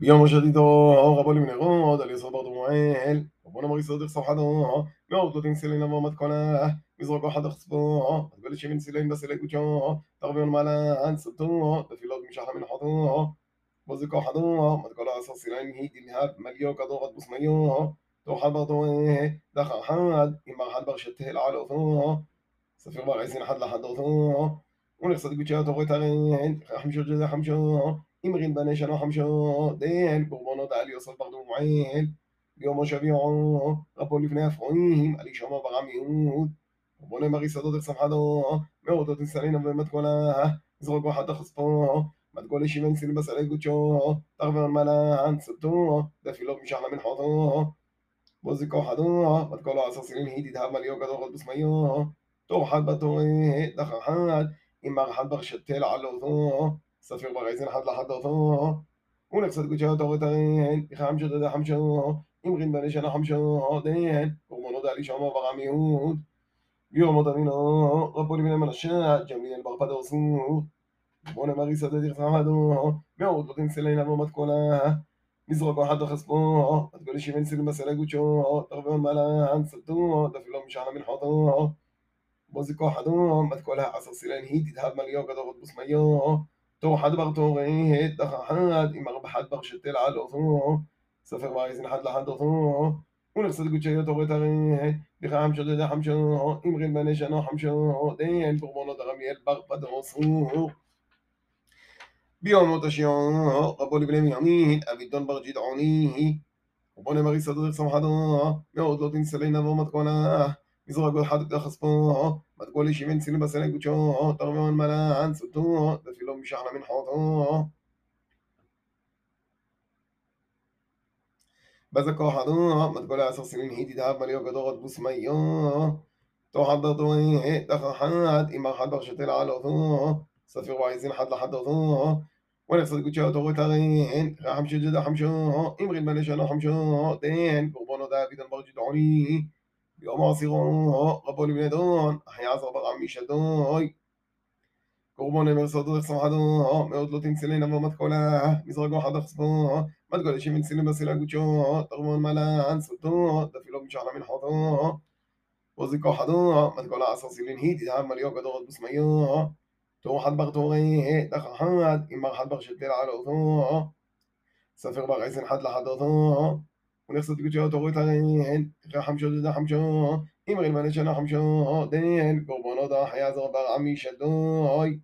بيوم جديد اهو قبل من غو ده اللي صار صبر دموعيل ربنا مغيص صديق صحاده اهو يوضو تنسي لنا ما مات كنا يزرق واحد خصبه اهو تبلش من سلين بس لك وجهه تغبي مالا عن صدوه ده في لوج مش أحلى من حضوه بوزك وحضوه ما تقول على أساس سلين هيدي نهاب قد ضغط بصميوه تو حد برضوه دخل حد يما حد برشته العالو ثوه سفير بقى عايزين حد لحد ثوه ونخصد وجهه تغيت عليه خمشة جزا خمشة אמרין בני שנו חמשו דן קורבנות על יוסף ברדומועל ביום מושביעו רבו לפני אפרועים על ישמו ברם יהוד רבו נמרי שדות אכסמחדו מאותות נסלינה ומתכונה זרוק וחד תחספו מתגול ישיבן סיל בסלי גודשו תרבן מלן סבתו דפילו משחלה מנחותו בוזיקו חדו מתגולו עשר סילין היא תדהב מליו גדול בסמיו תור חד בתורי דחר חד אם מר חד ברשתל עלותו ספיר ברייזן חד לחד אותו ונכסת גודשו תורת הרן חמשו דדה חמשו אמרין בני שנה חמשו דן קורבנו דלי שמו ברם יהוד ביום אמינו רבו לבני מנשה ג'מליאל בר פדר סור בונה מריסה דדיר חמדו מאוד לא תנסלין אבו מתכונה מזרוק אחד תחספו תגולי שבן סילים בסלי גודשו תרבון מלן סלטו דפילו משענה מנחותו בוזיקו חדו מתכולה עשר סילין היא תדהב מליו גדורות בוסמיו תור חד בר תורי דחה חד עם ארבע חד בר שתל על אותו ספר ברייזן חד לחד אותו ונכסת גודשי תורת הרי בחם שודדה חמשו אמרין בני שנו חמשו דן קורבנות הרמיאל בר פדרו סור ביום מות השיעור רבו לבני מימין אבידון בר ג'דעוני רבו נמרי סדריך סמחדו מאוד לא תנסלי נבוא מתכונה מזרק אחד כחספו ما تقوليش من سنين بس أنا كوتشو طرمي والملا عن ستو ده في لهم مش أحلى من بس بزك وحضو ما تقول عصر سنين هيدي دهب مليو كدوغت بوس ميو تو حضرتو هي دخل حد اما حد شتل على وثو صفير وعايزين حد لحد وثو ونفسد كوتشو تو تغين حمشو جدا حمشو امغي المليش حمشو دين قربانو دافيد البرج دعوني העשירו רבו לבני דון אחי עזר ברם משדוי קורבן אמר סודו סמחדו מאוד לא תמצלין אבו מתכולה מזרקו חד אכספו מתגולה שמנצלים בסילה גודשו תרמון מלן סוטו דפילו משחלה מנחותו בוזיקו חדו מתגולה עשר סילין היא תדהב מליו גדורות בסמיו תור חד בר תורי דחר חד אם בר חד בר שתל על אותו ספר בר עשן חד לחד ונכסות קודשו תורות הריין, חמשו דודה חמשו, אמרי למנה שנה חמשו, דניאל, קורבנות החיה זרבר עמי שדוי.